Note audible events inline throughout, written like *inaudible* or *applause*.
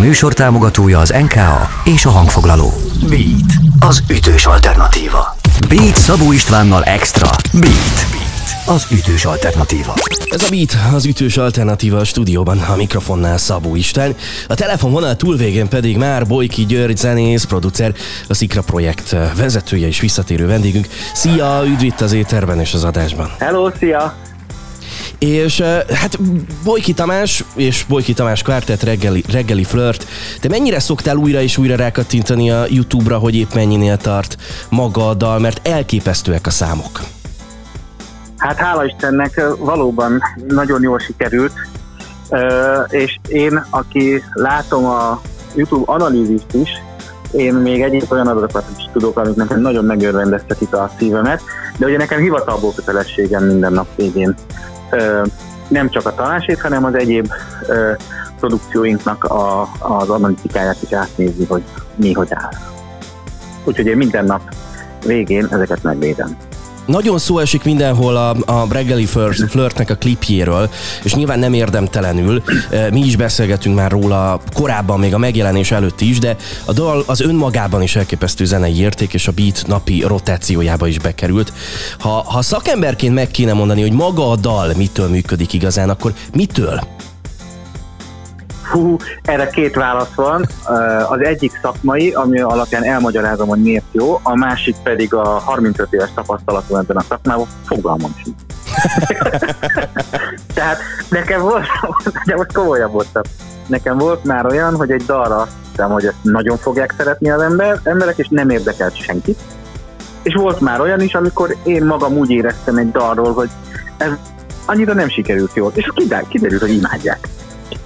műsor támogatója az NKA és a hangfoglaló. Beat, az ütős alternatíva. Beat Szabó Istvánnal Extra. Beat, az ütős alternatíva. Ez a Beat, az ütős alternatíva a stúdióban, a mikrofonnál Szabó István. A telefonvonal túlvégén pedig már Bojki György zenész, producer, a Szikra projekt vezetője és visszatérő vendégünk. Szia, üdv itt az éterben és az adásban. Hello, szia! És hát Bojki Tamás és Bojki Tamás Quartet reggeli, reggeli flirt. Te mennyire szoktál újra és újra rákattintani a YouTube-ra, hogy épp mennyinél tart maga a dal, mert elképesztőek a számok. Hát hála Istennek valóban nagyon jól sikerült, és én, aki látom a YouTube analízist is, én még egyéb olyan adatokat is tudok, amik nekem nagyon megörvendeztetik a szívemet, de ugye nekem hivatalból kötelességem minden nap végén nem csak a tanásét, hanem az egyéb produkcióinknak a, az analitikáját is átnézni, hogy mi hogy áll. Úgyhogy én minden nap végén ezeket megvédem. Nagyon szó esik mindenhol a, a reggeli flirtnek a klipjéről, és nyilván nem érdemtelenül. Mi is beszélgetünk már róla korábban, még a megjelenés előtt is, de a dal az önmagában is elképesztő zenei érték, és a beat napi rotációjába is bekerült. Ha, ha szakemberként meg kéne mondani, hogy maga a dal mitől működik igazán, akkor mitől? Hú, erre két válasz van. Az egyik szakmai, ami alapján elmagyarázom, hogy miért jó, a másik pedig a 35 éves tapasztalatom ebben a szakmában, fogalmam sincs. *laughs* Tehát nekem volt, *laughs* de most komolyabb voltam. Nekem volt már olyan, hogy egy dalra azt hiszem, hogy ezt nagyon fogják szeretni az ember, emberek, és nem érdekelt senkit. És volt már olyan is, amikor én magam úgy éreztem egy dalról, hogy ez annyira nem sikerült jól, és kiderült, hogy imádják.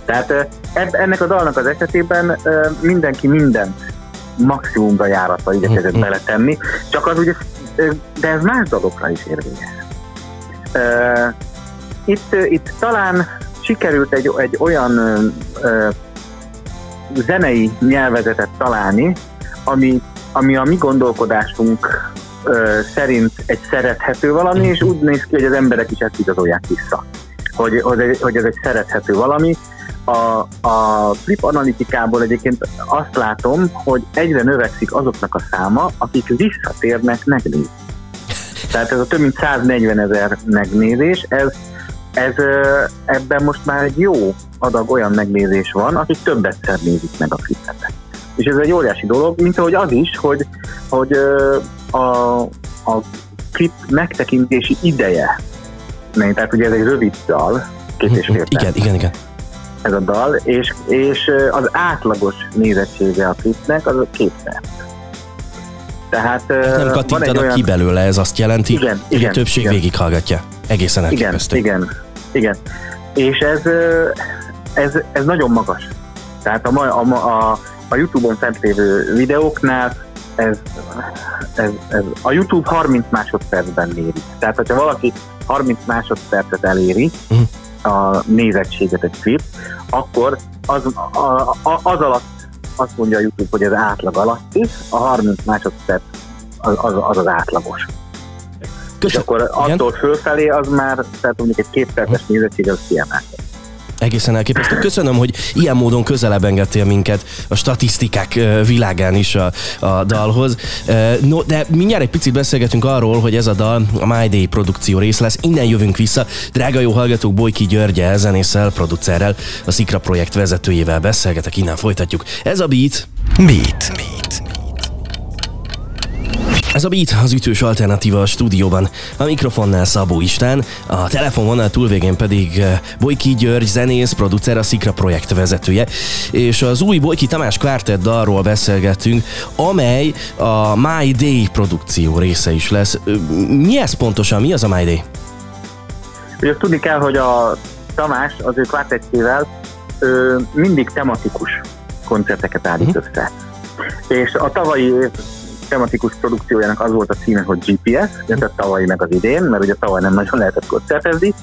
Tehát ennek a dalnak az esetében mindenki mindent maximumra járatva igyekezett mm-hmm. beletenni, csak az ugye, de ez más dalokra is érvényes. Itt, itt talán sikerült egy, egy olyan zenei nyelvezetet találni, ami, ami a mi gondolkodásunk szerint egy szerethető valami, és úgy néz ki, hogy az emberek is ezt igazolják vissza. Hogy, hogy, hogy ez egy szerethető valami, a, a flip analitikából egyébként azt látom, hogy egyre növekszik azoknak a száma, akik visszatérnek megnézni. Tehát ez a több mint 140 ezer megnézés, ez, ez ebben most már egy jó adag olyan megnézés van, akik többet nézik meg a flipet. És ez egy óriási dolog, mint ahogy az is, hogy, hogy a, a klip megtekintési ideje, tehát ugye ez egy rövid dal, két és fél Igen, igen, igen ez a dal, és, és az átlagos nézettsége a klipnek az a két perc. Tehát, hát nem kattintanak olyan... ki belőle, ez azt jelenti, igen, hogy igen, a többség igen. végighallgatja. Egészen elképesztő. Igen, igen, igen. És ez, ez, ez nagyon magas. Tehát a, a, a, a YouTube-on fent lévő videóknál ez, ez, ez, a YouTube 30 másodpercben méri. Tehát, hogyha valaki 30 másodpercet eléri, uh-huh a nézettséget egy klip, akkor az, a, a, az alatt azt mondja a YouTube, hogy ez átlag alatti, a 30 másodperc az az, az, az átlagos. Köszön. És akkor attól fölfelé az már, tehát mondjuk egy két perces nézettség az kiemelt. Egészen elképesztő. Köszönöm, hogy ilyen módon közelebb engedtél minket a statisztikák világán is a, a dalhoz. No, de mindjárt egy picit beszélgetünk arról, hogy ez a dal a My Day produkció rész lesz. Innen jövünk vissza. Drága jó hallgatók, Bojki Györgye, zenésszel, producerrel, a Szikra projekt vezetőjével beszélgetek, innen folytatjuk. Ez a Beat. Beat. Ez a Beat, az ütős alternatíva a stúdióban. A mikrofonnál Szabó Istán, a telefonvonal túlvégén pedig eh, Bojki György, zenész, producer, a Szikra projekt vezetője. És az új Bojki Tamás Quartet dalról beszélgettünk, amely a My Day produkció része is lesz. Mi ez pontosan? Mi az a My Day? Ugye tudni kell, hogy a Tamás az ő kvártettjével mindig tematikus koncerteket állít uh-huh. össze. És a tavalyi év tematikus produkciójának az volt a címe, hogy GPS, tehát tavalyi meg az idén, mert ugye tavaly nem nagyon lehetett koncertezni.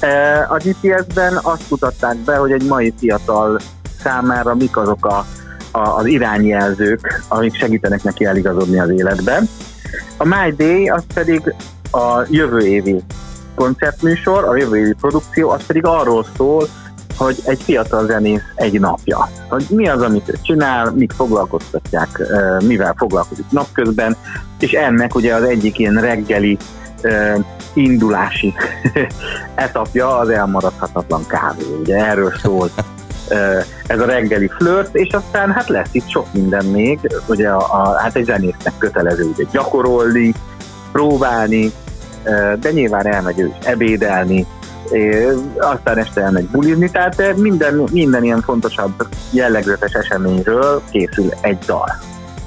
E, a GPS-ben azt mutatták be, hogy egy mai fiatal számára mik azok a, a, az irányjelzők, amik segítenek neki eligazodni az életben. A My Day az pedig a jövő évi koncertműsor, a jövő évi produkció, az pedig arról szól, hogy egy fiatal zenész egy napja. Hogy mi az, amit ő csinál, mit foglalkoztatják, mivel foglalkozik napközben, és ennek ugye az egyik ilyen reggeli indulási *laughs* etapja az elmaradhatatlan kávé. Ugye erről szól ez a reggeli flirt, és aztán hát lesz itt sok minden még, ugye a, a, hát egy zenésznek kötelező ugye gyakorolni, próbálni, de nyilván elmegy ő is ebédelni, aztán este elmegy bulizni, tehát minden, minden ilyen fontosabb jellegzetes eseményről készül egy dal.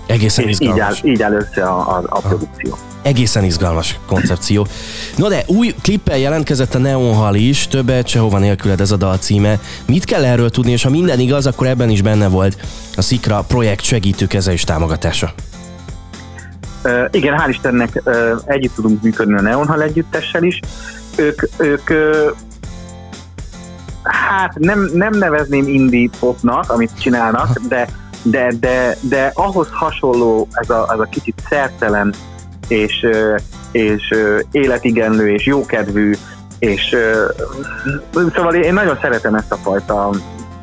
Egészen és így áll, így áll össze a, a, a produkció. Egészen izgalmas koncepció. No de új klippel jelentkezett a Neon Hall is, többet sehova nélküled ez a dal címe. Mit kell erről tudni, és ha minden igaz, akkor ebben is benne volt a Szikra projekt segítőkeze és támogatása. Uh, igen, hál' Istennek uh, együtt tudunk működni a Neon Hall együttessel is. Ők, ők hát nem, nem nevezném indie popnak, amit csinálnak, de, de, de, de ahhoz hasonló ez a, ez a kicsit szertelen és, és életigenlő és jókedvű, és szóval én nagyon szeretem ezt a fajta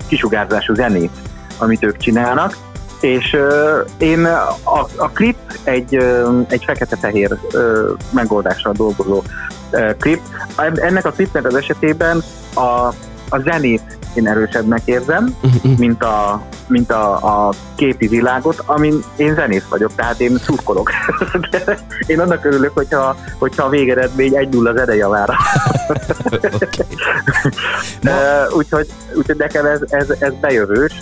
kisugárzású zenét, amit ők csinálnak, és én a, a klip egy, egy fekete-fehér megoldásra dolgozó klip. Ennek a klipnek az esetében a, a zenét én erősebbnek érzem, uh-huh. mint a, mint a, a képi világot, amin én zenész vagyok, tehát én szurkolok. *laughs* én annak örülök, hogyha, hogyha a végeredmény egy nulla zene javára. *laughs* okay. *laughs* úgyhogy, úgyhogy nekem ez, ez, ez bejövős.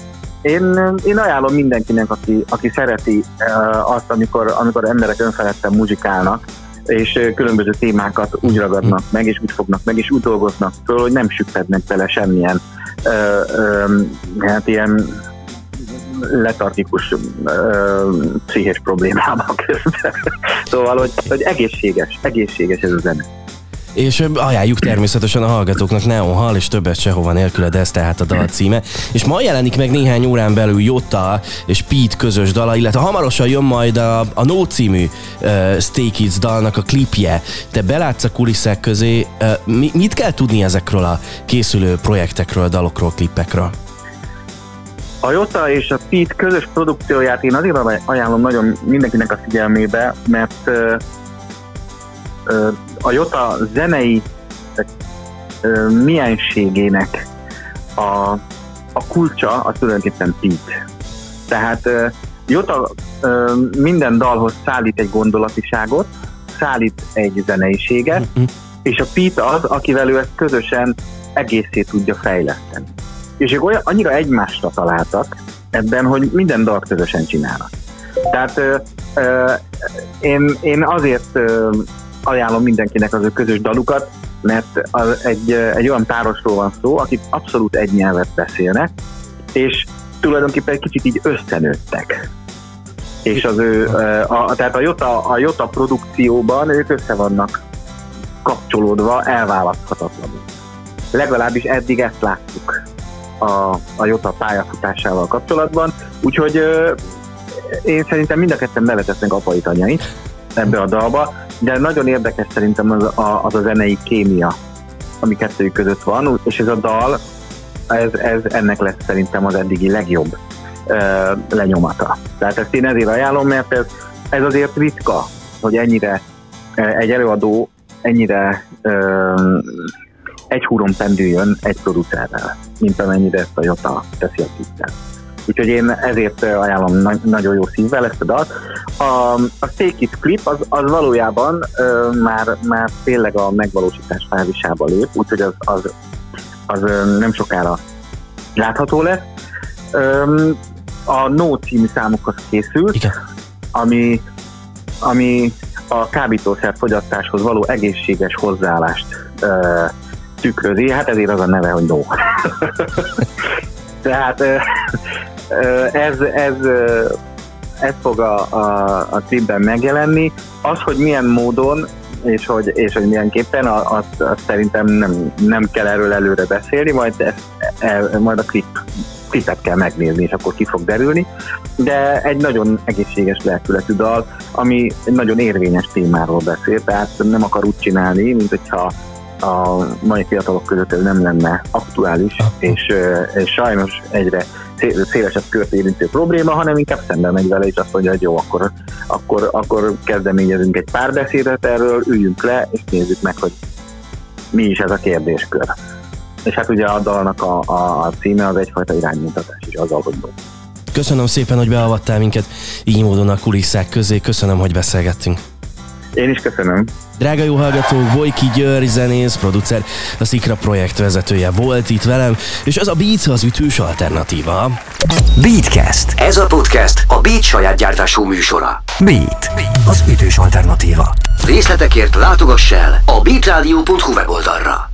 Én, én ajánlom mindenkinek, aki, aki szereti uh, azt, amikor, amikor emberek önfeledten muzsikálnak, és különböző témákat úgy ragadnak meg, és úgy fognak meg, és úgy dolgoznak föl, hogy nem süppednek bele semmilyen ö, ö, hát ilyen letargikus pszichés problémába *laughs* közben. szóval, hogy, hogy egészséges, egészséges ez a zene. És ajánljuk természetesen a hallgatóknak Neon Hall és többet sehova nélküled, ez tehát a dal címe. És ma jelenik meg néhány órán belül Jota és Pete közös dala, illetve hamarosan jön majd a, a No című uh, Stay Kids dalnak a klipje. Te belátsz a kulisszák közé, uh, mi, mit kell tudni ezekről a készülő projektekről, dalokról, klipekről? A Jota és a Pete közös produkcióját én azért ajánlom nagyon mindenkinek a figyelmébe, mert uh, a Jota zenei mienségének a, a kulcsa az tulajdonképpen Pete. Tehát Jota minden dalhoz szállít egy gondolatiságot, szállít egy zeneiséget, mm-hmm. és a Pete az, akivel ő ezt közösen egészét tudja fejleszteni. És ők olyan, annyira egymásra találtak ebben, hogy minden dalt közösen csinálnak. Tehát ö, ö, én, én azért ö, ajánlom mindenkinek az ő közös dalukat, mert az egy, egy olyan párosról van szó, akik abszolút egy nyelvet beszélnek, és tulajdonképpen egy kicsit így összenőttek. És az ő, a, a, tehát a Jota, a Jota produkcióban ők össze vannak kapcsolódva elválaszthatatlanul. Legalábbis eddig ezt láttuk a, a Jota pályafutásával kapcsolatban, úgyhogy én szerintem mind a ketten nevetetnek apait anyait ebbe a dalba, de nagyon érdekes szerintem az a, az a zenei kémia, ami kettőjük között van, és ez a dal, ez, ez ennek lesz szerintem az eddigi legjobb uh, lenyomata. Tehát ezt én ezért ajánlom, mert ez, ez azért ritka, hogy ennyire egy előadó ennyire uh, egy húron pendüljön egy producerrel, mint amennyire ezt a Jota teszi a tisztelt. Úgyhogy én ezért ajánlom na- nagyon jó szívvel ezt a dalt. A, a Stay Kids klip az, az valójában ö, már, már tényleg a megvalósítás fázisába lép, úgyhogy az, az, az ö, nem sokára látható lesz. Ö, a No című számukhoz készült, Igen. ami, ami a kábítószer fogyasztáshoz való egészséges hozzáállást ö, tükrözi, hát ezért az a neve, hogy No. *laughs* Tehát ez, ez, ez fog a, a, a tripben megjelenni. Az, hogy milyen módon és hogy, és hogy milyenképpen, azt, azt szerintem nem, nem kell erről előre beszélni, majd, ezt, e, majd a klip, klipet kell megnézni, és akkor ki fog derülni. De egy nagyon egészséges lelkületű dal, ami egy nagyon érvényes témáról beszél, tehát nem akar úgy csinálni, mint hogyha a mai fiatalok között ez nem lenne aktuális, és, és sajnos egyre szélesebb kört érintő probléma, hanem inkább szembe megy vele, és azt mondja, hogy jó, akkor, akkor, akkor kezdeményezünk egy pár beszédet erről, üljünk le, és nézzük meg, hogy mi is ez a kérdéskör. És hát ugye a dalnak a, a, a címe az egyfajta iránymutatás is az alkotban. Köszönöm szépen, hogy beavattál minket így módon a kulisszák közé. Köszönöm, hogy beszélgettünk. Én is köszönöm. Drága jó hallgatók, Bojki György zenész, producer, a Szikra projekt vezetője volt itt velem, és az a Beat az ütős alternatíva. Beatcast. Ez a podcast a Beat saját gyártású műsora. Beat. Az ütős alternatíva. Részletekért látogass el a beatradio.hu weboldalra.